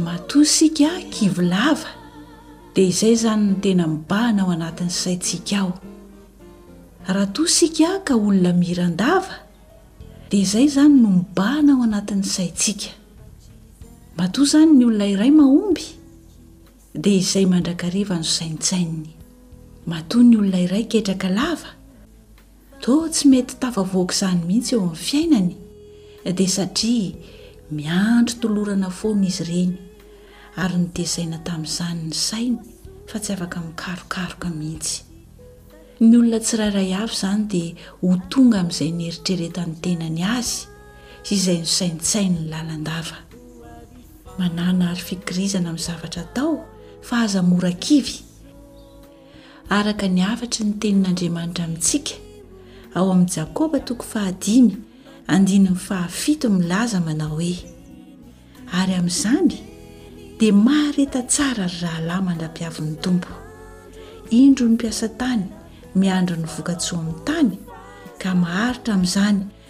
Matoa isika kivy lava dia izay izany no tena mibahana ao anatin'ny saintsika ao. Raha toa isika ka olona miran-dava dia izay izany no mibahana ao anatin'ny saintsika. Matoa izany ny olona iray mahomby dia izay mandrakariva no saintsaininy. Matoa ny olona iray ketraka lava, Toa tsy mety tafavoaka izany mihitsy eo amin'ny fiainany, dia satria miandry tolorana foana izy ireny, ary notezaina tamin'izany ny sainy fa tsy afaka mikarokaroka mihitsy. Ny olona tsirairay avy izany dia ho tonga amin'izay nieritreretan'ny tenany azy sy izay nosaintsaininy lalandava. Manana àry fikirizana amin'ny zavatra atao fa aza mora kivy. araka ny hafatry ny tenin'Andriamanitra amintsika, ao amin'ny Jakoba toko fahadimy andininy fahafito milaza manao hoe, Ary amin'izany dia mahareta tsara ry rahalahy mandra-piavin'ny Tompo. Indro ny mpiasa tany miandry ny voka-tsoa amin'ny tany, ka maharitra amin'izany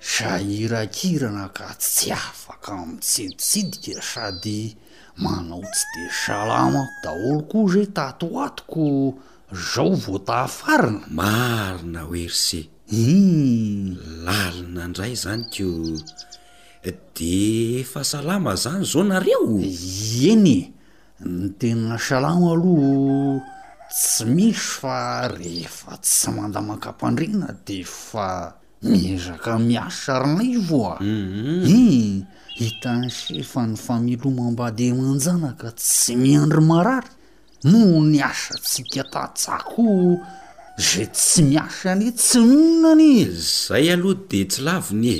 Sahiran-kirana ka tsy afaka mitsiditsidika sady manao tsy dia salama daholo koa zay tato ho ato ko zao vao tafarina. Marina hoe ry se. Humm lalina ndray zany ko. De efa salama zany zao nareo? Ieny e, ny tena salama aloha tsy misy fa rehefa tsy manda mankam-pandriana de efa Miezaka miasa raivo a! Hii! Hitan'se fa ny famelomam-bady aman-janaka tsy miandry marary noho ny asantsika tantsakoa o! Ze tsy miasa anie tsy nonina anie! Zay aloha dia tsy laviny e!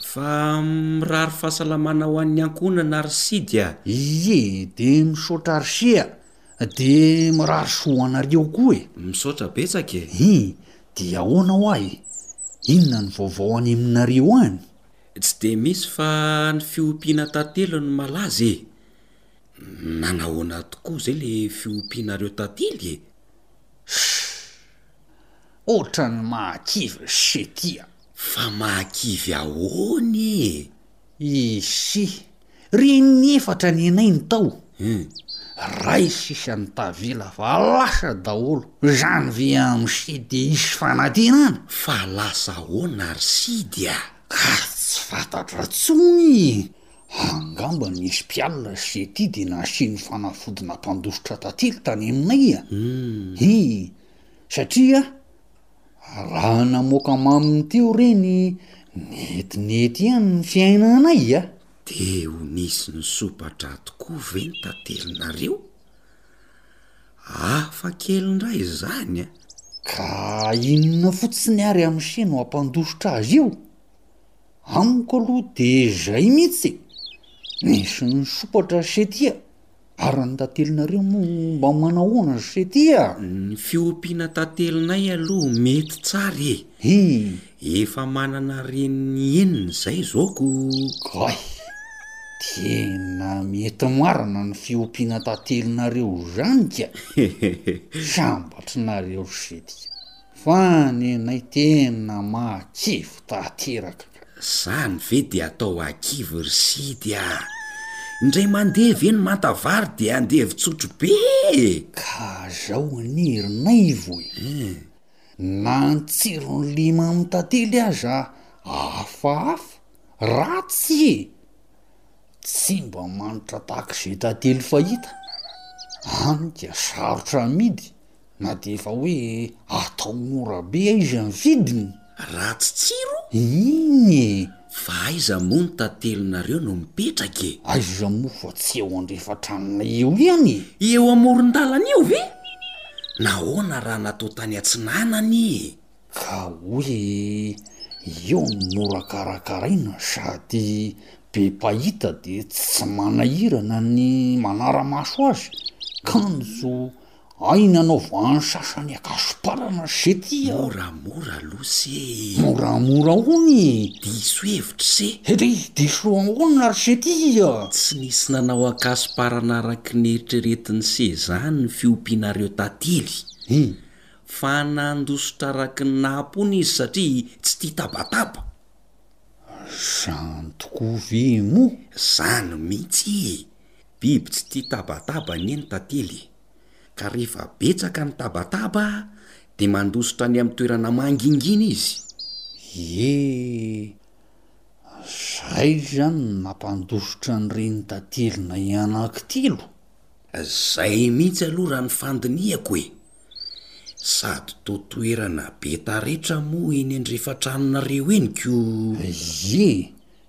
Fa mirary fahasalamana ho an'ny ankohonana ry Sidy a! Ie, dia misaotra ry Sia! De mirary soa ho anareo koa e! Misaotra betsaka e! Hi! Dia ahoana hoa e? Inona ny vaovao any aminareo any? Tsy dia misy fa ny fiompiana tantely no malaza e! Nanahoana tokoa izay le fiompianareo tantely e? Shh! Ohatran'ny mahakivy ry Setia! Fa mahakivy ahoana e? Isi. Reny efatra nenay ny tao eh. Ray sisa ny tavela fa lasa daholo. Zany ve am sidy hisy fanantenana? Fa lasa ahoana ry sidy ah? Ka tsy fantatra tsony e. Angamba nisy mpialona ry sety dia nasiany fanafody nampandositra tantely tany aminay ah. Hum. Hii. Satria. Raha namoaka aminy teo re ny netinety ihany ny fiainanay a! Dia ho nisy nisopa-drà tokoa ve ny tantelinareo? Hafa kely indray izany a! Ka inona fotsiny ary amche no hampandositra azy io? Amiko aloha dia izay mihitsy e! Nisy nisompatra chetty a! Ary ny tantelinareo moa mba manao ahoana ry se ty a? Ny fiompiana tantelinay aloha mety tsara e! Hi! Efa manana reniny enina izay izao ko! Kay! Tena mety marina ny fiompiana tantelinareo izany ka! Sambatry nareo ry se ty! Fa nenay tena mahakivy tanteraka. Zany ve dia atao hakivy ry sidy a! Indray mandeha ve ny manta vary dia andevo tsotro be e! Ka zao anie ry naivo e! Na ny tsiron'ny limamo tantely aza hafahafa, ratsy e! Tsy mba manitra tahak'izay tantely fahita, hany ka sarotra amidy Na dia efa hoe atao mora be aiza ny vidiny. Ratsy tsiro? Iny e! Fa aiza moa ny tantelinareo no mipetraka e? Aiza moa fa tsy eo andrefan-tranonay eo ihany e! Eo amoron-dalana eo ve? Nahoana raha natao tany atsinanana e? Ka hoe eo no mora karakaraina sady be mpahita dia tsy manahirana ny manara-maso azy kanjo Hay nanaova any sasany akasoparana se ty a. Moramora aloha se e. Moramora ahoana e. Diso hevitra se. Hedy diso ahoana ary se ty a. Tsy nisy nanao akasoparana araky ny eritreretiny se zany ny fiompianareo tantely. Hum. Fa nandositra araky ny nahapoana izy satria tsy tia tabataba. Zany tokoa ve moa? Zany mihitsy e. Biby tsy tia tabataba anie ny tantely e! Ka rehefa betsaka ny tabataba dia mandositra any amin'ny toerana mangingina izy. Ie! Zay zany no nampandositra an'ireny tantelonay anankitelo? Zay mihitsy aloha raha ny fandinihako e! Sady toa toerana be taretra moa eny andrefan-tranonareo eny ko! Ie!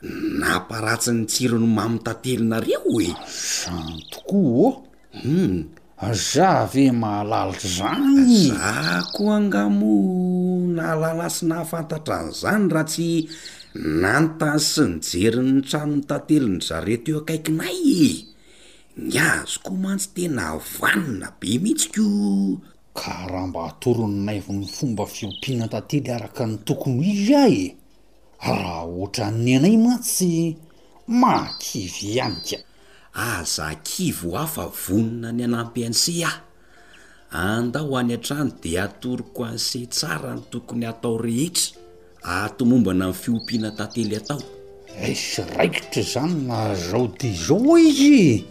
Namparatsy ny tsirony mamy tantelinareo e! Zany tokoa ô! Hum! Za ve mahalalitra zany? Za koa nga moa nahalala sy nahafantatra an'zany raha tsy nanontany sy nijery ny tranon'ny tantelin'ny zareo teo akaikinay e! Ny azy koa mantsy tena vanona be mihitsy ko! Ka raha mba atoroninay ny fomba fiompiana tantely araka ny tokony ho izy aho e! Raha ohatran'ny anay mantsy mahakivy ihany ka! Aza kivy ho aho fa vonona ny hanampy an'ise aho. Andao any an-trano dia hatoroko an'ise tsara ny tokony hatao rehetra hahatomombana ny fiompiana tantely atao. Resy raikitra izany na izao dia izao hoy izy!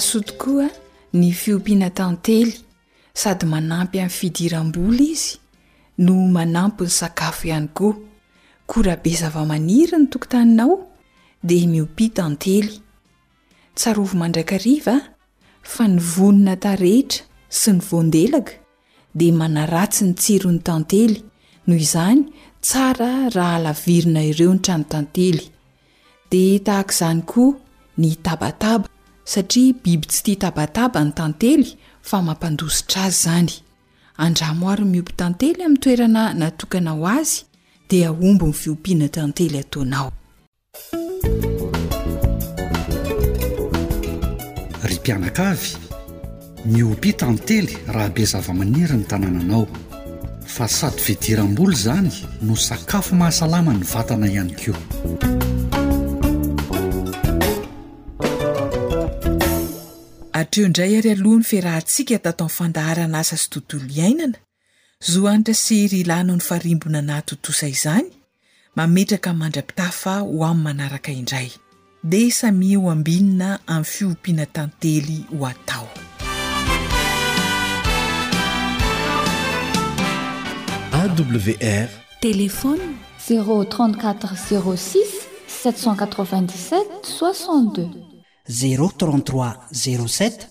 mahasoa tokoa ny fiompiana tantely sady manampy amin'ny fidiram-bola izy no manampy ny sakafo ihany koa koa raha be zava-maniry ny tokotaninao dia miompi tantely Tsarovy mandrakariva fa ny vonona taretra sy ny voandelaka dia manaratsy ny tsiron'ny tantely, noho izany tsara raha alavirina ireo ny tranotantely. Dia tahaka izany koa ny tabataba satria biby tsy tia tabataba ny tantely fa mampandositra azy izany. Andramo ary ny miompy tantely amin'ny toerana natokana ho azy dia omby ny fiompiana tantely ataonao. Ry mpianakavy, miopy tantely raha be zavamaniry ny tanananao, fa sady fidiram-bola izany no sakafo mahasalama ny vatana ihany koa. Hatreo indray ary aloha ny fiarahantsika tato amin'ny fandaharana asa sy tontolo iainana Zo Hanitra sy Hery Ilano ny farimbona nahatontosa izany, mametraka mandra-pitafa ho amin'ny manaraka indray. Dia samia ho ambinina amin'ny fiompiana tantely ho atao. AWR. Téléphone. Zéro trente quatre zéro six sept cent quatre vingt dix sept soixante deux. Zéro trente trois zéro sept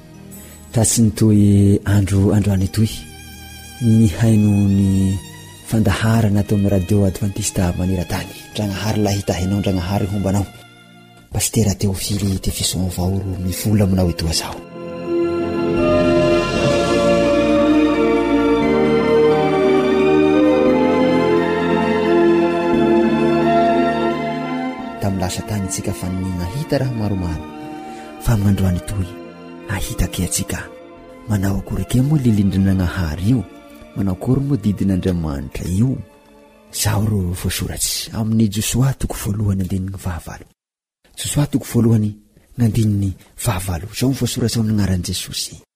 Tatsy ny toy andro androany itoy, nihaino ny fandaharana tao amin'ny radio advantista maneran-tany. Ndragnahary lahy hitahy anao, Ndragnahary homba anao. Pasitera Théophile Tefison Vaoro mivola aminao etoa zaho. Tamin'ny lasa tany isika fa ny nahita raha maromaro fa amin'ny androany itoy ahita ke antsika manao akory ke moa lilindrin'Agnahary io manao akory moa didin'Andriamanitra io zaho ro voasoratsy amin'ny Josoa toko voalohany andininy fahavalo Josoa toko voalohany andininy fahavalo zao ny voasoratsy ao amin'ny agnaran'i Jesosy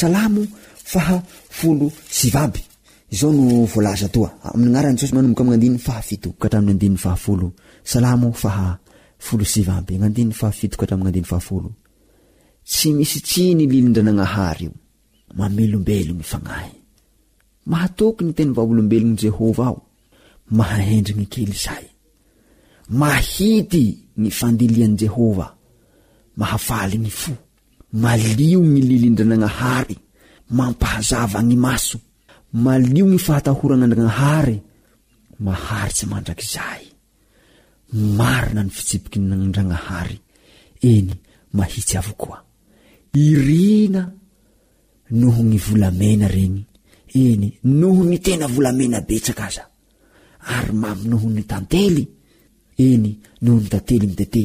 Salamo faha folo sy vavy. Izao no voalaza toa. Amin'ny anaran'i Jesosy manomboka amin'ny andininy faha fito ka hatramin'ny andininy faha folo. Salamo faha folo sy vavy, amy andininy faha fito ka hatramin'ny andininy faha folo. Tsy misy tsiny io lilin-dRanagnahary io. Mamelombelogno ny fagnahy. Mahatoky ny teny vavolombelogno Jehovah aho. Mahahendrigny kely zay. Mahity ny fandilian'i Jehovah. Mahafaly gny fo. Malio gny lilindranagnahare mampahazava gny maso, malio gny fahatahoran'Andragnahare maharitsy mandrakizay. Marina ny fitsipikin'Andragnahare, eny, mahitsy avokoa. Irina noho gny volamena regny, eny, noho gny tena volamena betsak' aza, ary mamy noho gny tantely, eny, noho gny tantely mitete.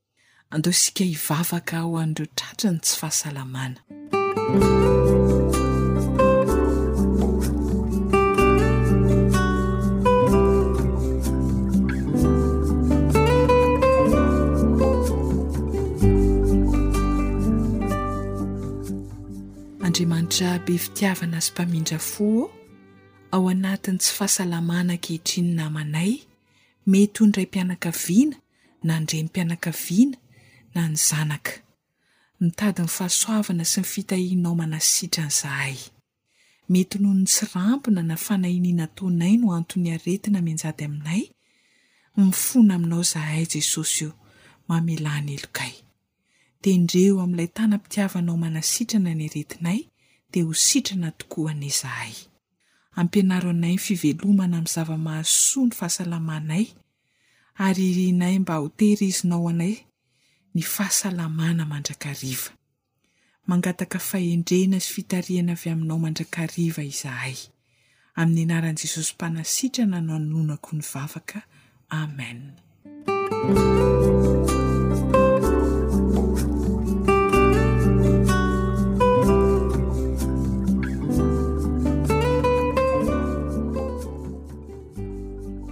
Andao isika hivavaka ho an'ireo tratry ny tsy fahasalamana. Andriamanitra be fitiavana sy mpamindra fo ô, ao anatin'ny tsy fahasalamana ankehitriny namanay, mety ho ny raim-pianakaviana na ny renim-pianakaviana, na ny zanaka. Mitady ny fahasoavana sy ny fitahianao manasitrana izahay. Mety noho ny tsy rampina na fanahiany nataonay no anton'ny aretina mianjady aminay, mifona aminao izahay Jesosy o, mamelà ny helokay. Tendreo amin'ilay tanam-pitiavanao manasitrana ny aretinay dia ho sitrana tokoa anie izahay. Ampianaro anay ny fivelomana amin'ny zava-mahasoa ny fahasalamanay ary irinay mba ho tehirizinao anay ny fahasalamana mandrakariva. Mangataka fahendrena sy fitarihana avy aminao mandrakariva izahay. Amin'ny anaran'i Jesosy Mpanasitrana no anononako ny vavaka. Amen.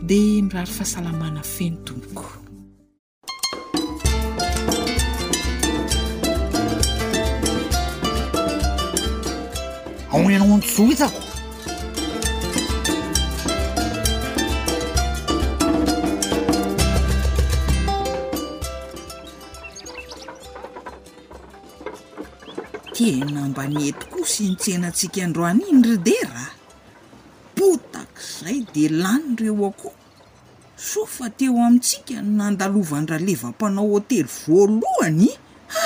Dia mirary fahasalamana feno tompoko. Aonen on tsohitsako. Tena mba nety kosa iny tsenantsika androany iny ry Dera a! Potak'izay dia lany reo akoho. Soa fa teo amintsika no nandalovan-draleva mpanao hotely voalohany a!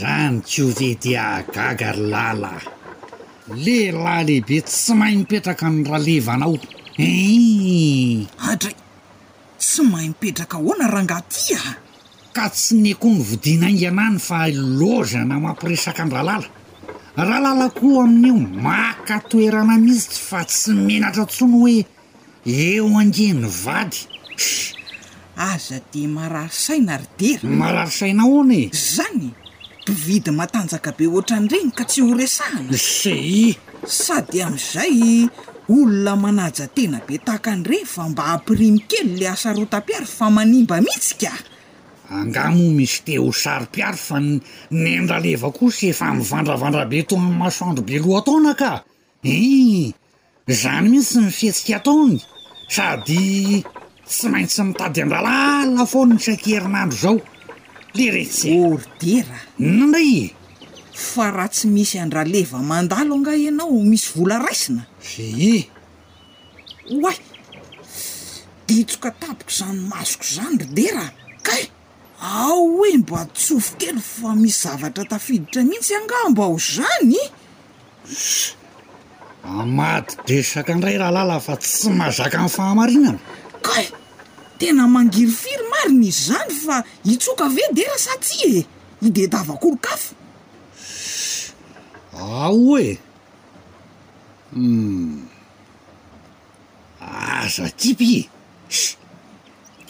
Lany ko ve dia hahagaga ry lala a! Lehilahy lehibe tsy mahay mipetraka ny ralevana ao ee! Adray! Tsy mahay mipetraka ahoana rangaha ty a! Ka tsy ny akoho novidiana haingana any fa i loza na mampiresaka an-dRalala. Ralala koa amin'io maka toerana mihitsy fa tsy menatra intsony hoe eo ange ny vady. Sh! Aza dia marary saina ry Dera. Marary saina ahoana e? Zany e! Mpividy matanjaka be ohatran'ireny ka tsy ho resahana. Sh! Sady amin'izay olona manaja tena be tahaka an'ireny fa mba ampirimo kely le hasarotam-piaro fa manimba mihitsy ka! Angaha moa misy te ho saro-piaro fa ny nendraleva kosa efa mivandravandra be toa an'ny masoandro be lohataona ka! Iiih! Izany mihitsy ny fihetsika ataony sady Tsy maintsy mitady an-dalàna foana isaky herinandro zao le retsy e! Ordera? N'indray e! Fa raha tsy misy an-dRaleva mandalo angaha ianao misy vola raisina? Ee! Oay! Ditsoka tampoka izany masoko izany ry Dera a! Kay! Ao hoe mba tsofy kely fa misy zavatra tafiditra mihitsy angamba ao zany? Ssy! Amady desaka ndray Ralala fa tsy mazaka ny fahamarinana. Kay! Tena mangirifiry marina izy zany fa hitsoka ve dera sa tsia e! Hidedavako olon-kafa. Ssy! Ao hoe! Humm! Aza kipy e!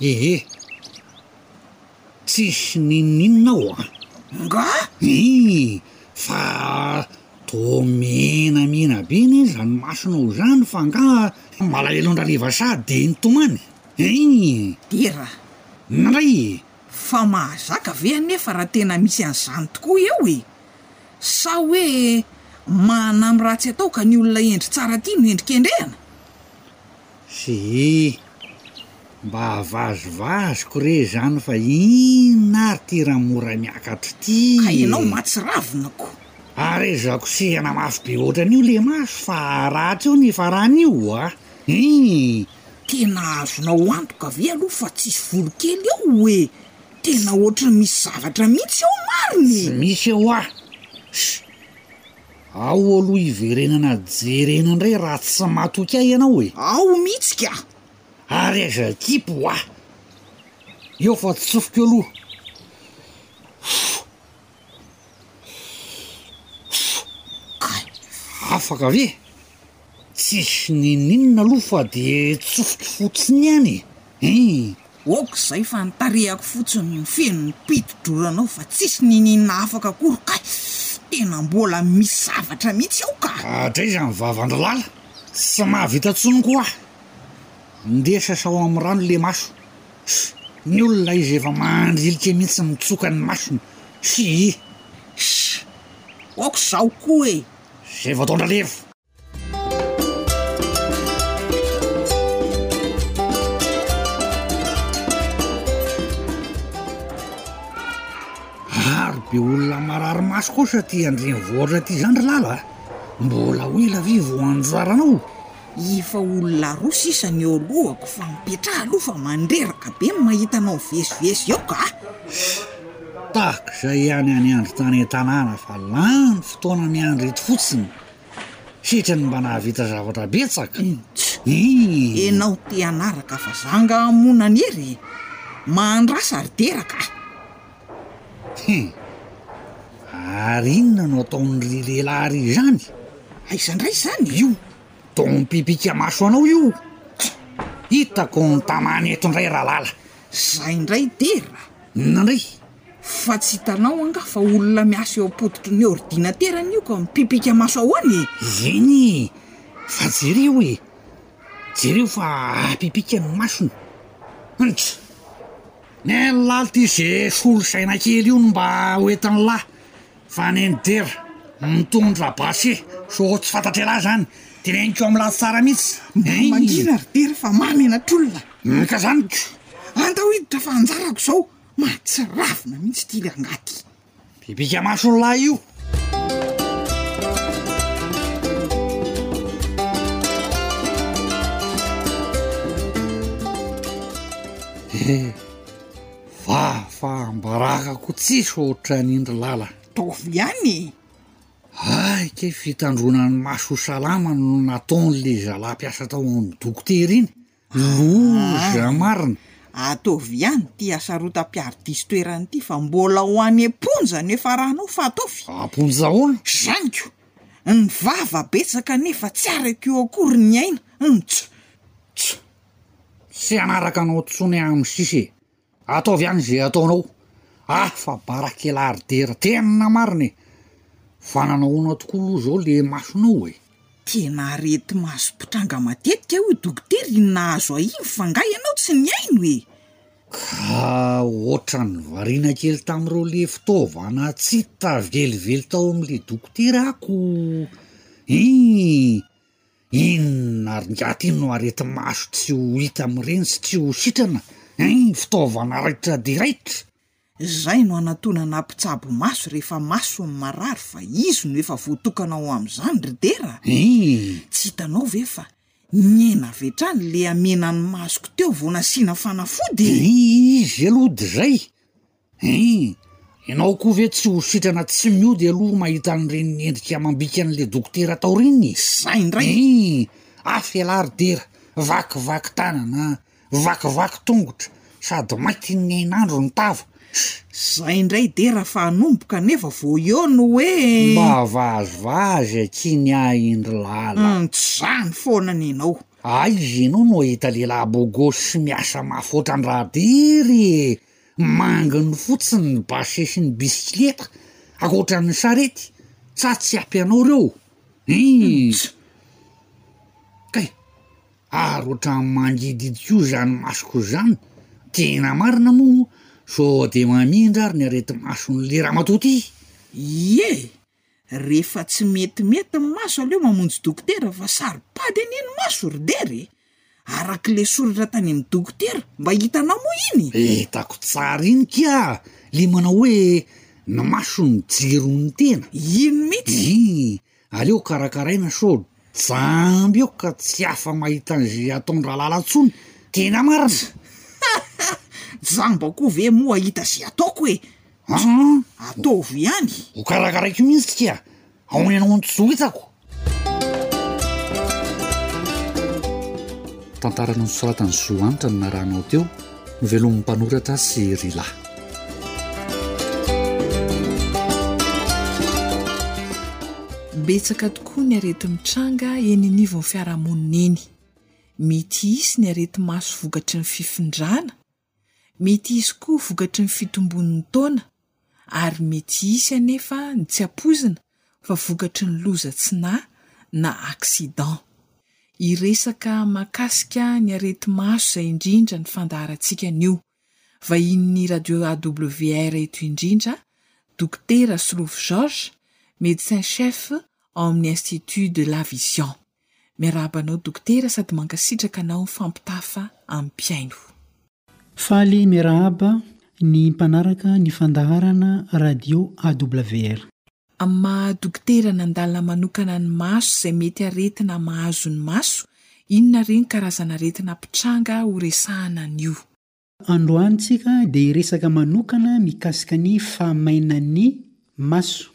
Ehe. Tsisy n'inon'inona aho an! Ngah! Iiii! Fa toa menamena be anie izany masonao izany fa ngah malahelon-dRaliva sa dia nitomany? Iiii! Dera! Nandray e! Fa mahazaka ve anefa raha tena misy an'izany tokoa eo e! Sa hoe manam-ratsy atao ka ny olona hendry tsara ity no hendry kendrehana? Sehee. Mba avazovazoko re izany fa inona ary ity ramora miakatra ity e! Ka ianao mahatsiravina ko! Ary aza kosehana mafy be ohatran'io le maso fa ratsy eo ny farany io oa eeh! Tena azonao antoka ve aloha fa tsisy volo kely eo oe! Tena ohatran'ny misy zavatra mihitsy eo marina e! Tsy misy eo oa! Ss. Ao aloha hiverenana jerena indray raha tsy matoky ahy ianao e! Ao mihitsy ka! Ary aiza kipy hoa! Eo fa tsofiko aloha. Kay, afaka ve? Tsisy ninininona aloha fa dia tsofiko fotsiny ihany e! Ok izay fa ny tarehako fotsiny no feno ny piti-droranao fa tsisy ninininona afaka akory kay! Tena mbola misy zavatra mihitsy ao ka! Adraiza ny vavan-dry lala, tsy mahavita intsony koa aho! Ndeha sasao amin'ny rano ilay maso! Ny olona izy efa mandrilika mihitsy mitsoka ny masony! Hii! Shh! Ok zaho koa e! zay vao atao an-dralevo. Maro be olona marary maso kosa aty an-drenivohitra aty zany ry lala a! mbola ho ela ve vao anjaranao Efa olona roa sisa ny eo alohako fa mipetraha aloha fa mandreraka be ny mahita anao mivezivezy eo ka a! Tahak'izay ihany any andro tany an-tanàna fa lany fotoana miandry eto fotsiny. Setriny mba nahavita zavatra betsaka. Ih! Enao te hanaraka fa za nga hamono an'ery e! Mahandrasa ry dera ka! Hum! Ary inona no ataon'ry lehilahy ry izany? Aiza ndray izany? Io toa mipipika maso anao io! Hitako ny tanàna eto ndray ralala! Zay ndray dera! Inona ndray? Fa tsy hitanao angaha fa olona miasa eo ampototry ny ordinaterany io ka mipipika maso ahoana e! Eny e! Fa jereo e! Jereo fa apipika ny masony! Huntch! Neh ny laly ty ze solosaina kely io no mba ho entin'ny lahy fa neh ny dera mitondra basy so tsy fantatry elah zany de regniko amin'ny lahy tsara mitsy Mba mangina ry dera fa mamy enatr'olona eh ka zany ko Andaohiditra fa anjarako zao mahatsiravina mitsy ty le angaha ty. Bibika masony lahy io. Eh, fahafaham-barakako tsisy ohatran' indry lala. Taovy ihany e. Ay, ke fitandroana ny maso ho salama no nataon'le zalahy mpiasa tao amin'ny dokotera iny. Loza marina! Ataovy ihany ity hasarotam mpiaro diso toerana ity fa mbola ho any am-ponja no efa rahanao fa ataovy! Am-ponja ahoana? Zaniko! Ny vava betsaka nefa tsy araka io akory ny aina! Ts! Ts! Tsy hanaraka anao intsony aho amin'sisa e! Ataovy ihany ze ataonao ah fa barakelahr dera tena marina e! fa nanahoana tokoa aloha zao le masonao e! Tena areti maso mpitranga matetika io dokotera iny nahazo ahy iny fa nga ianao tsy nihaino e! Ka otrany variana kely tamin'ireo le fitaovana tsy ta velively tao amin'le dokotera ako! Iih! Inona ary ingaty iny no areti-maso tsy ho hita amin'ireny sy tsy ho sitrana? Hein, fitaovana raitra dia raitra! Izay no anatonana mpitsabo maso rehefa maso ny marary fa izy no efa voatokana ho amin'izany ry dera a! Hein! Tsy hitanao ve fa nihena avy hatrany le hamena ny masoko teo vao nasiana fanafody e! Dia izy aloha dia izay! Hein! Ianao koa ve tsy ho sitrana tsy miody aloha mahita an'ireny endrika amam-bika an'ilay dokotera taoriany e? Zay indray! Hein! Afy ialahy ry Dera, vakivaky tanana, vakivaky tongotra, sady maikin'ny hainandro ny tava. Zay indray Dera fa hanomboka nefa vao eo no hoe. Mba vazivazy akia ny ahy indry lala. Hum, tsy izany foana ny anao. Aiza ianao no ahita lehilahy beau gosse miasa mafy ohatran'i Radera e? Manginy fotsiny ny base sy ny bisikileta akoatran'ny sarety sa tsy ampy anao reo? Hints! Kay! ary ohatran'ny mangidihidy koa izany masoko izany, tena marina moa sao dia mamindra ary ny areti-mason'le ramatoa ty! Iiee! Refa tsy mety mety ny maso aleo mamonjy dokotera fa saropady anie ny maso ry der e! arak'le soratra tany amin'ny dokotera mba hitanao moa iny? Hitako tsara iny kia le manao hoe ny maso no jiro ny tena. Iny mitsy! Iih aleo karakaraina sao jamby eo ka tsy afa mahita an'ze ataon-dralala tsony, tena marina! Jamba koa ve moa hahita ze ataoko e! Humm ataovy ihany. Ho karakaraiko mihitsy tsika a! Aona ianao no tsy zohitsako? Tantara nosoratan'i Zo Hanitra no narahanao teo, novelomin'ny mpanoratra sy Rila. Betsaka tokoa ny areti-mitranga eny anivon'ny fiarahamonina eny. Mety hisy ny areti-maso vokatry ny fifindrana, Mety hisy koa vokatry ny fitombon'ny taona ary mety hisy anefa ny tsy ampoizina fa vokatry ny loza tsinà na accident. Hiresaka mahakasika ny areti-maso izay indrindra ny fandaharantsika anio. Vahinin'ny Radio AWR eto indrindra, Dokotera Solofo Georges, Médecin Chef ao amin'ny Institut de la Vision. Miarahaba anao Dokotera sady mankasitraka anao fampitafa ampihaino. Faly miarahaba ny mpanaraka ny fandaharana radio AWR. Amin'ny maha dokotera nandalina manokana ny maso izay mety aretina mahazo ny maso, inona re ny karazan'aretina mpitranga ho resahana anio? Androany tsika dia hiresaka manokana mikasika ny fahamainan'ny maso.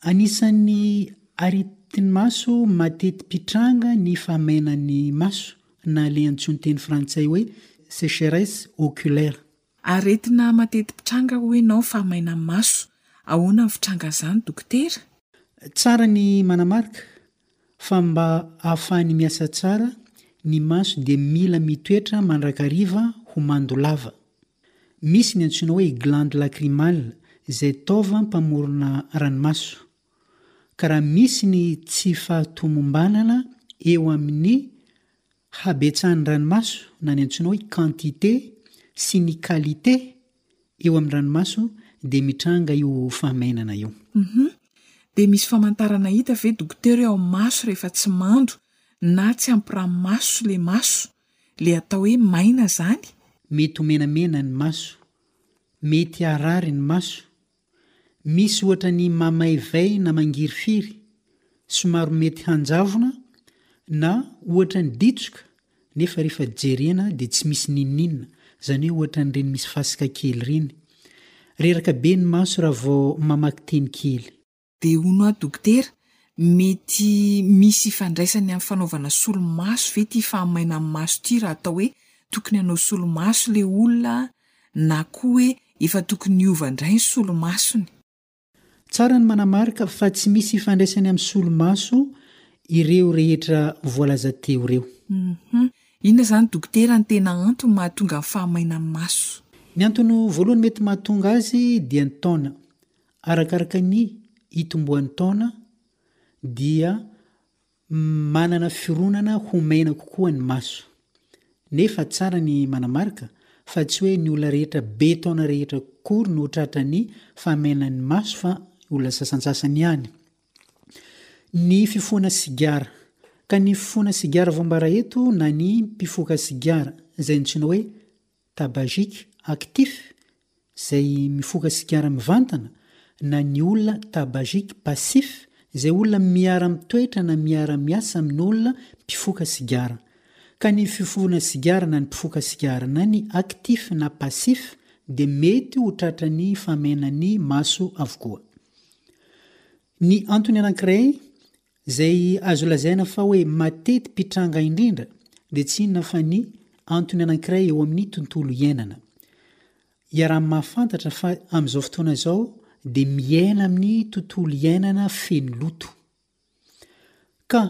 Anisan'ny areti-maso mateti-pitranga ny fahamainan'ny maso na ilay antsoin'ny teny frantsay hoe secheresse oculaire. Aretina mateti-pitranga hoy ianao ny fahamainan'ny maso. Ahoana ny fitrangan'izany dokotera? Tsara ny manamarika Fa mba hahafahany miasa tsara, ny maso dia mila mitoetra mandrakariva ho mando lava. Misy ny antsoina hoe glande lacrymale izay taova mpamorona ranomaso. Ka raha misy ny tsy fahatomombanana eo amin'ny habetsahan'ny ranomaso na ny antsoina hoe quantité sy ny qualité Eo amin'ny ranomaso dia mitranga io fahamainana io. Uhum. Dia misy famantarana hita ve dokotera eo amin'ny maso rehefa tsy mando na tsy ampy ranomaso le maso? Le atao hoe maina zany? Mety ho menamena ny maso. Mety harary ny maso. Misy ohatra ny mamaivay na mangirifiry, somary mety hanjavona na ohatra ny ditsoka nefa rehefa jerena dia tsy misy n'inon'inona, izany hoe ohatra an'ireny misy fasika kely ireny. Reraka be ny maso raha vao mamaky teny kely. Dia hono hoa dokotera, mety misy ifandraisany amin'ny fanaovana solomaso ve ity fahamainan-maso ity raha atao hoe tokony hanao solomaso ilay olona na koa hoe efa tokony hiova indray ny solomasony. Tsara ny manamarika fa tsy misy ifandraisany amin'ny solomaso ireo rehetra voalaza teo ireo. Inona izany dokotera no tena antony mahatonga ny fahamainan'ny maso? Ny antony voalohany mety mahatonga azy dia ny taona. Arakaraka ny itomboan'ny taona dia. Manana fironana ho mena kokoa ny maso. Nefa tsara ny manamarika fa tsy hoe ny olona rehetra be taona rehetra akory no tratran'ny fahamenan'ny maso fa olona sasantsasany ihany. Ny fifohana sigara. Ka ny fifohana sigara voambara eto na ny mpifoka sigara, izay antsoina hoe Tabagic actif, izay mifoka sigara mivantana, na ny olona tabagic passif, izay olona miara-mitoetra na miara-miasa amin' olona mpifoka sigara. Ka ny fifohona sigara na ny mpifoka sigara na ny actif na passif dia mety ho tratra ny famenan' ny maso avokoa. Ny antony anankiray Izay azo lazaina fa hoe mateti-pitranga indrindra dia tsy inona fa ny antony anankiray eo amin'ny tontolo iainana. Iaraha-mahafantatra fa amin'izao fotoana izao dia miaina amin'ny tontolo iainana feno loto. Ka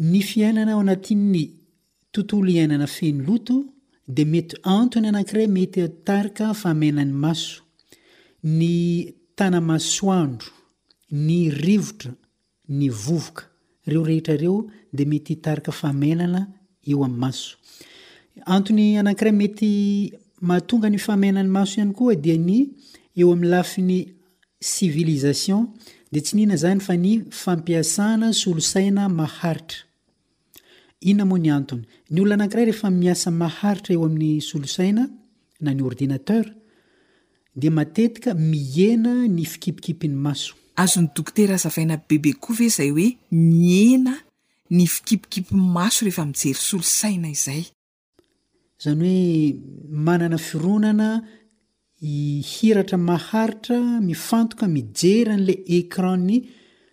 ny fiainana ao anatin'ny tontolo iainana feno loto dia mety antony anankiray mety hatarika fahamenan'ny maso, ny tanamasoandro, ny rivotra, Ny vovoka. Ireo rehetra ireo dia mety hitarika fahamainana eo amin'ny maso. Antony anankiray mety mahatonga ny fahamainan'ny maso ihany koa dia ny eo amin'ny lafiny civilisation dia tsy n'inona izany fa ny fampiasana solosaina maharitra. Inona moa ny antony? Ny olona anankiray rehefa miasa maharitra eo amin'ny solosaina na ny ordinateur dia matetika mihena ny fikipikipin'ny maso. Azon'ny dokotera azavaina bebe koa ve izay hoe mihena ny fikipikipin'ny maso rehefa mijery solosaina izay? Izany hoe manana fironana hihiratra maharitra mifantoka mijery an'ilay écran-n'ny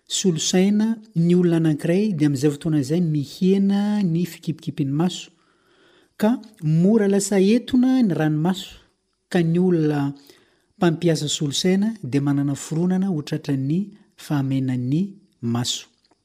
solosaina ny olona anankiray dia amin'izay fotoana izay mihena ny fikipikipin'ny maso ka mora lasa etona ny ranomaso ka ny olona mpampiasa solosaina dia manana fironana ho tratran'ny fahamenan'ny maso.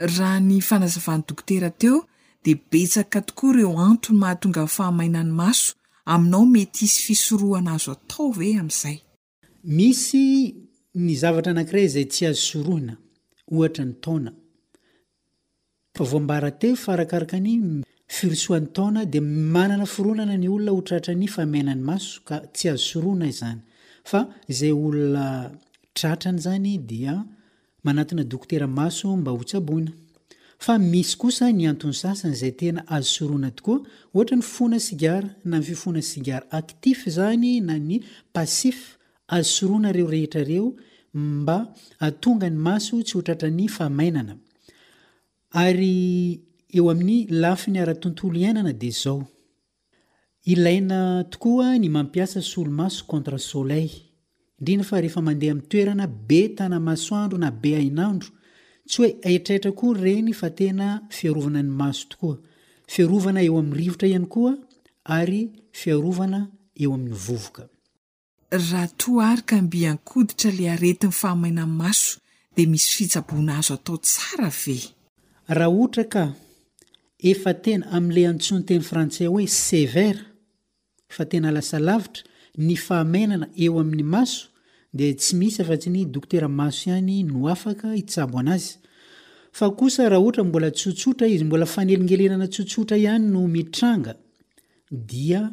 Raha ny fanazavan'ny dokotera teo dia betsaka tokoa ireo antony mahatonga ny fahamainan'ny maso, aminao mety hisy fisorohana azo atao ve amin'izay? Misy ny zavatra anankiray izay tsy azo sorohina, ohatra ny taona. Fa voambara teo fa arakaraka ny firosoan'ny taona dia manana fironana ny olona ho tratran'ny fahamainan'ny maso ka tsy azo sorohina izany. Fa izay olona tratrany izany dia Manatona dokotera maso mba ho tsaboina. Fa misy kosa ny antony sasany izay tena azo sorohina tokoa, ohatra ny fifohana sigara, na ny fifohana sigara actif izany na ny passif, azo sorohina ireo rehetra ireo mba hahatonga ny maso tsy ho tratran'ny fahamainana. Ary eo amin'ny lafiny ara-tontolo iainana dia izao. Ilaina tokoa ny mampiasa solomaso contre soleil, indrindra fa rehefa mandeha amin'ny toerana be tana-masoandro na be hainandro, tsy hoe haitraitra akory ireny fa tena fiarovana ny maso tokoa, fiarovana eo amin'ny rivotra ihany koa ary fiarovana eo amin'ny vovoka. Raha toa ary ka mby ankoditra le aretin'ny fahamaina maso de misy fitsaboana azo atao tsara ve? Raha ohatra ka efa tena amin'ilay antsoin'ny teny frantsay hoe sévère, fa tena lasa lavitra, ny fahamainana eo amin'ny maso dia tsy misy afa-tsy ny dokotera maso ihany no afaka hitsabo anazy. Fa kosa raha ohatra mbola tsotsotra izy, mbola fanelingelenana tsotsotra ihany no mitranga dia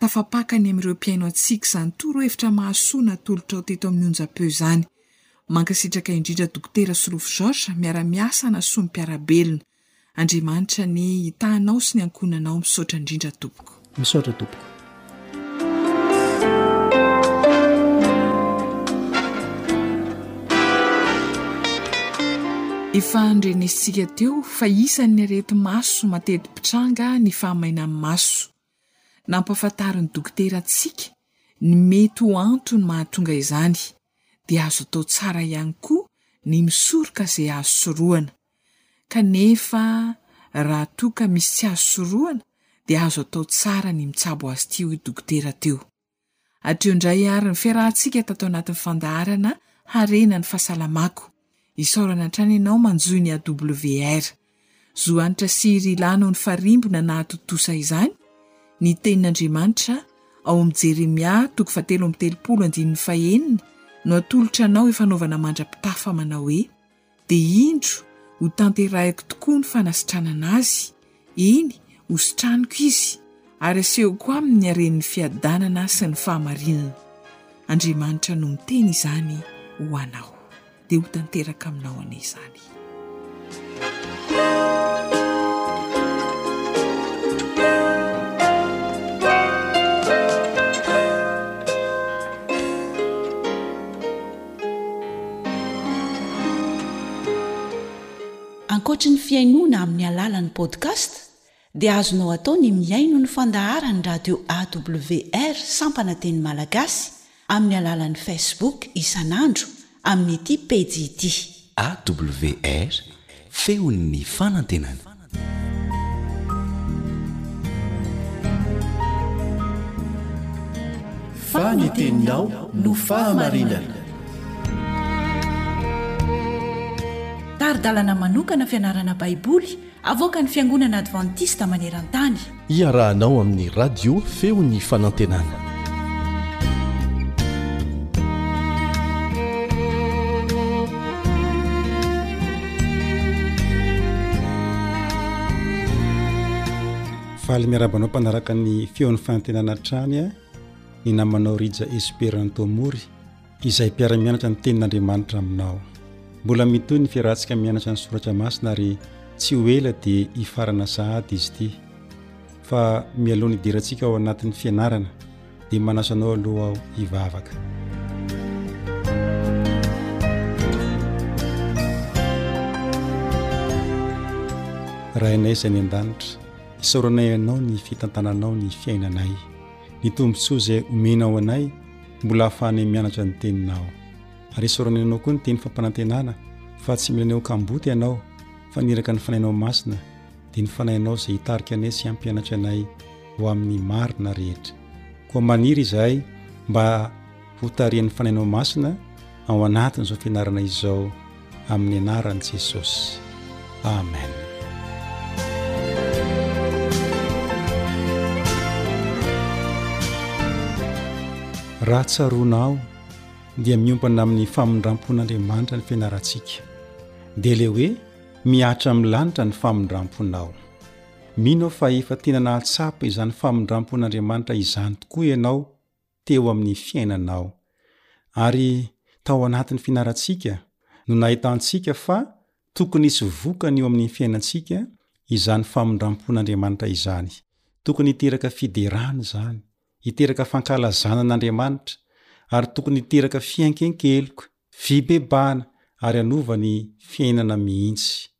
Tafapaka ny amin'ireo mpihaino antsika izany toro hevitra mahasoa natolotrao teto amin'ny onjam-peo izany. Mankasitraka indrindra Dokotera Solofo Georges miara miasa hanasoa ny mpiara-belona. Andriamanitra anie hitaha anao sy ny ankohonanao misaotra indrindra tompoko. Misaotra tompoko. Efa nrenesintsika teo fa isan'ny areti-maso mateti-pitranga ny fahamainan'ny maso. Nampahafantarin'ny dokotera antsika ny mety ho antony mahatonga izany, dia azo atao tsara ihany koa ny misoroka izay azo sorohana. Kanefa raha toa ka misy tsy azo sorohana dia azo atao tsara ny mitsabo azy ity hoy dokotera teo. Hatreo indray àry ny fiarahantsika tato anatin'ny fandaharana Harena ny fahasalamako. Isaorana hatrany ianao manjohy ny AWR. Zo Hanitra sy Hery Ilahy noho ny farimbona nahatontosa izany, ny Tenin'Andriamanitra, ao amin'ny Jeremia toko fahatelo amby telopolo andininy fahenina, no atolotra anao eo fanaovana mandra-pitafa manao hoe, dia indro ho tanterahiko tokoa ny fanasitranana azy, eny, hositraniko izy, ary asehoko aminy ny haren'ny fiadanana sy ny fahamarinana. Andriamanitra no miteny izany ho anao. Dia ho tanteraka aminao anie izany. Ankoatry ny fihainoana amin'ny alalan'ny podcast dia azonao atao ny mihaino ny fandaharan'ny radio awr sampana teny malagasy amin'ny alalan'ny facebook isan'andro amin'ity pejy ity. AWR, Feon'ny fanantenana. Fa ny teninao no fahamarinana. Tari-dalana manokana fianarana Baiboly Avoakan'ny Fiangonana Advantista maneran-tany. Iarahanao amin'ny Radio Feon'ny Fanantenana. Faly miaraba anao mpanaraka ny Feon'ny Fanantenana hatrany ny namanao Rija Esperanto Mory. izay mpiara-mianatra ny tenin'Andriamanitra aminao. Mbola mitohy ny fiarahantsika mianatra ny soratra masina ary tsy ho ela dia hifarana sahady izy ity. Fa mialoha ny hidirantsika ao anatin'ny fianarana dia manasa anao aloha aho hivavaka. Rainay izay any an-danitra, isaoranay anao ny fitantananao ny fiainanay. Ny tombontsoa izay omenao anay mbola hahafahanay mianatra ny teninao. Ary isaorana anao koa ny teny fampanantenana fa tsy mila ny ao kamboty ianao fa ny iraka ny fanahinao masina dia ny fanahinao izay hitarika anay sy hampianatra anay ho amin'ny marina rehetra. Koa maniry izahay mba hotarian'ny fanahinao masina ao anatin'izao fianarana izao. amin'ny anaran'i Jesosy. Amen. Raha tsaroana aho dia miompana amin'ny famindrampon'Andriamanitra ny fianarantsika. Dia le hoe mihatra amin'ny lanitra ny famindramponao. Mino aho fa efa tena nahatsapa izany famindrampon'Andriamanitra izany tokoa ianao teo amin'ny fiainanao. Ary tao anatin'ny fianarantsika no nahitantsika fa tokony hisy vokany eo amin'ny fiainantsika izany famindram-pon'Andriamanitra izany. Tokony hiteraka fiderana izany, hiteraka fankalazana an'Andriamanitra, ary tokony hiteraka fianken-keloka, fibebahana, ary hanova ny fiainana mihitsy.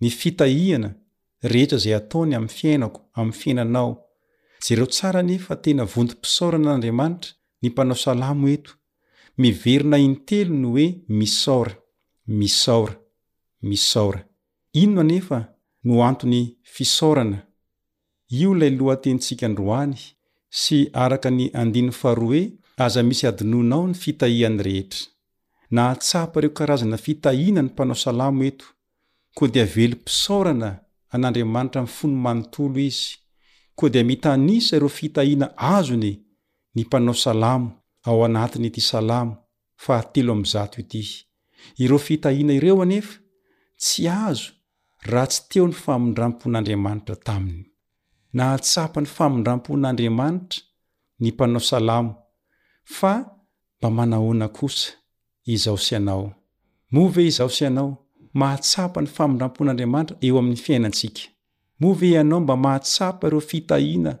ny fitahiana rehetra izay ataony amin'ny fiainako, amin'ny fiainanao. Jereo tsara anie fa tena vontom-pisaorana an'Andriamanitra ny mpanao salamo eto. Miverina intelo ny hoe misaora, misaora, misaora. Inona anefa no antony fisaorana? Io ilay lohatenintsika androany sy araka ny andininy faharoa hoe aza misy hadinoinao ny fitahiany rehetra. Nahatsapa ireo karazana fitahiana ny mpanao salamo eto. Koa dia velom-pisaorana an'Andriamanitra amin'ny fony manontolo izy, koa dia mitanisa ireo fitahiana azony ny mpanao salamo ao anatin'ity Salamo fahatelo amby zato ity. Ireo fitahiana ireo anefa tsy azo raha tsy teo ny famindram-pon'Andriamanitra taminy. Nahatsapa ny famindram-pon'Andriamanitra ny mpanao salamo, fa mba manahoana kosa? Izaho sy ianao. Moa ve izaho sy ianao mahatsapa ny famindrampon'Andriamanitra eo amin'ny fiainantsika? Moa ve ianao mba mahatsapa ireo fitahiana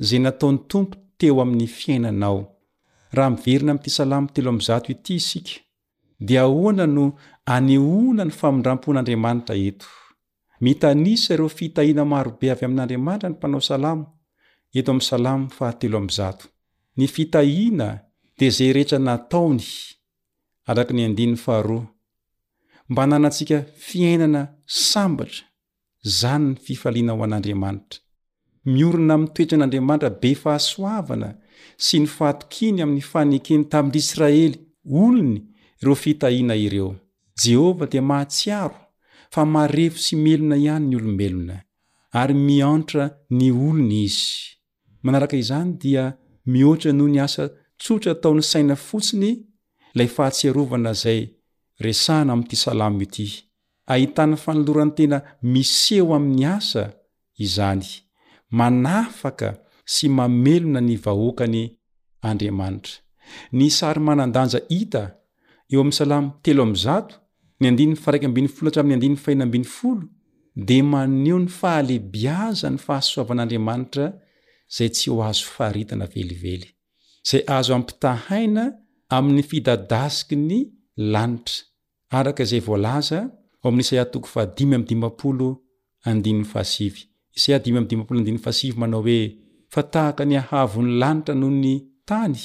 izay nataon'ny Tompo teo amin'ny fiainanao? Raha miverina amin'ity Salamo telo amby zato ity isika, dia ahoana no anehoana ny famindrampon'Andriamanitra eto? Mitanisa ireo fitahiana maro be avy amin'Andriamanitra ny mpanao salamo, eto amin'ny Salamo fahatelo amby zato. Ny fitahiana dia izay rehetra nataony, araka ny andininy faharoa, mba hananantsika fiainana sambatra, izany ny fifaliana ho an'Andriamanitra. Miorina amin'ny toetran'Andriamanitra be fahasoavana sy ny fahatokiany amin'ny fanekeny tamin'ny Israely, olony, ireo fitahiana ireo. Jehovah dia mahatsiaro fa marefo sy melona ihany ny olombelona, ary miantra ny olony izy. Manaraka izany dia mihoatra noho ny asa tsotra ataon'ny saina fotsiny ilay fahatsiarovana izay resahana amin'ity salamo ity, ahitana fanoloran-tena miseho amin'ny asa izany, manafaka sy mamelona ny vahoakany Andriamanitra. Ny sary manan-danja hita eo amin'ny Salamo telo amby zato, ny andininy faharaika ambin'ny folo hatramin'ny andininy fahenina ambin'ny folo, dia maneho ny fahalebiazan'ny fahasoavan'Andriamanitra izay tsy ho azo faritana velively, izay azo ampitahaina amin'ny fidadasiky ny lanitra. araka izay voalaza ao amin'ny Isaia toko fahadimy amby dimampolo andininy fahasivy. Isaia dimy amby dimampolo andininy fahasivy manao hoe, Fa tahaka ny hahavon'ny lanitra noho ny tany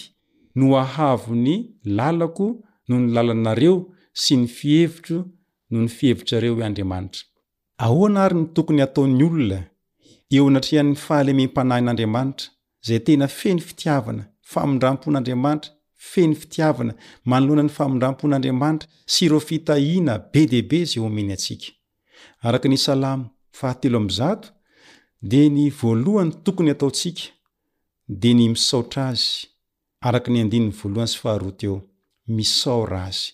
no hahavo ny lalako noho ny lalanareo sy ny fihevitro noho ny fihevitrareo, hoy Andriamanitra. Ahoana àry no tokony hataon'ny olona eo anatrehan'ny fahalemem-panahin'Andriamanitra izay tena feno fitiavana, famindram-pon'Andriamanitra, feno fitiavana, manoloana ny famindram-pon'Andriamanitra sy ireo fitahiana be dia be izay omeny antsika. Araka ny Salamo fahatelo amby zato dia ny voalohany tokony hataontsika dia ny misaotra Azy Araka ny andininy voalohany sy faharoa teo. Misaora Azy.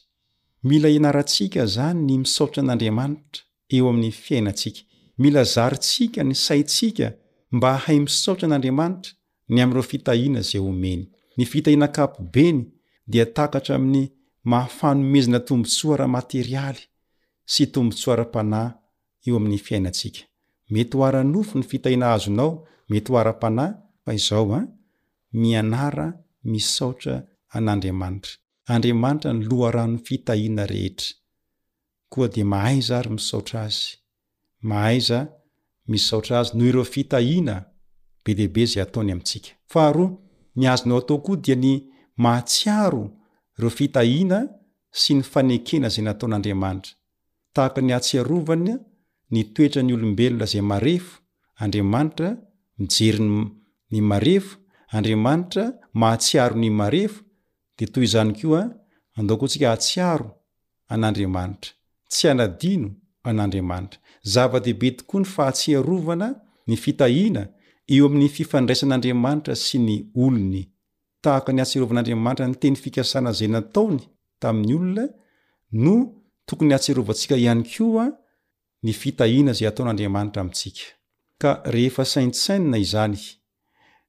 Mila ianarantsika izany ny misaotra an'Andriamanitra eo amin'ny fiainantsika. Mila zarintsika ny saintsika mba hahay misaotra an'Andriamanitra ny amin'ireo fitahiana izay omeny. Ny fitahiana ankapobeny dia takatra amin'ny maha fanomezana tombontsoa ara-materialy sy tombontsoa ara-panahy eo amin'ny fiainantsika. Mety ho ara-nofo ny fitahiana azonao, mety ho ara-panahy, fa izao an, Mianara misaotra an'Andriamanitra. Andriamanitra ny loharanon'ny fitahiana rehetra. Koa dia mahaiza ary misaotra Azy. Mahaiza misaotra Azy noho ireo fitahiana be dia be izay ataony amintsika. Faharoa, ny azonao atao koa dia ny mahatsiaro ireo fitahiana sy ny fanekena izay nataon'Andriamanitra. tahaka ny ahatsiarovany ny toetra ny olombelona izay marefo, Andriamanitra mijery ny marefo, Andriamanitra mahatsiaro ny marefo, dia toy izany koa andao koa tsika hahatsiaro an'Andriamanitra, tsy hanadino an'Andriamanitra. Zava-dehibe tokoa ny fahatsiarovana ny fitahiana eo amin'ny fifandraisan'Andriamanitra sy ny olony. tahaka ny ahatsiarovan'Andriamanitra ny teny fikasana izay nataony tamin'ny olona, no tokony hahatsiarovantsika ihany koa ny fitahiana izay ataon'Andriamanitra amintsika. Ka rehefa saintsainina izany,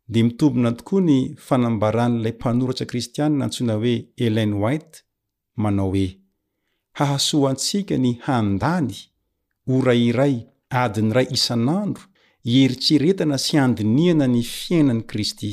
dia mitombina tokoa ny fanambaran'ilay mpanoratra kristiana antsoina hoe Ellen White, manao hoe, Hahasoa antsika ny handany ora iray, adiny iray isan'andro, hieritreretana sy handinihana ny fiainan'i Kristy.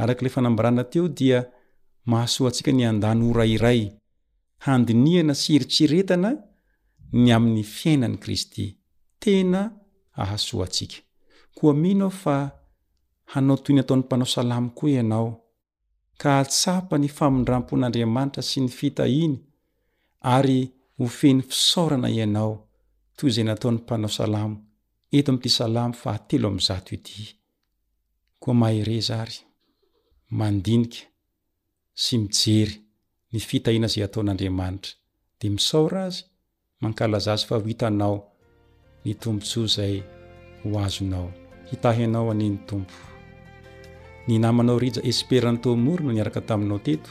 Araka ilay fanambarana teo dia mahasoa antsika ny handany ora iray handinihana sy hieritreretana ny amin'ny fiainan'i Kristy. Tena hahasoa antsika. Koa mino aho fa hanao toy ny ataon'ny mpanao salamo koa ianao, ka hahatsapa ny famindram-pon'Andriamanitra sy ny fitahiany, ary ho feno fisaorana ianao, toy izay nataon'ny mpanao salamo eto amin'ity Salamo fahatelo amby zato ity. koa mahereza ary mandinika sy mijery ny fitahiana izay ataon'Andriamanitra dia misaora Azy, mankalaza Azy fa ho hitanao ny tombontsoa izay ho azonao. Hitahy anao anie ny Tompo. Ny namanao Rija Esperanto Mory no niaraka taminao teto.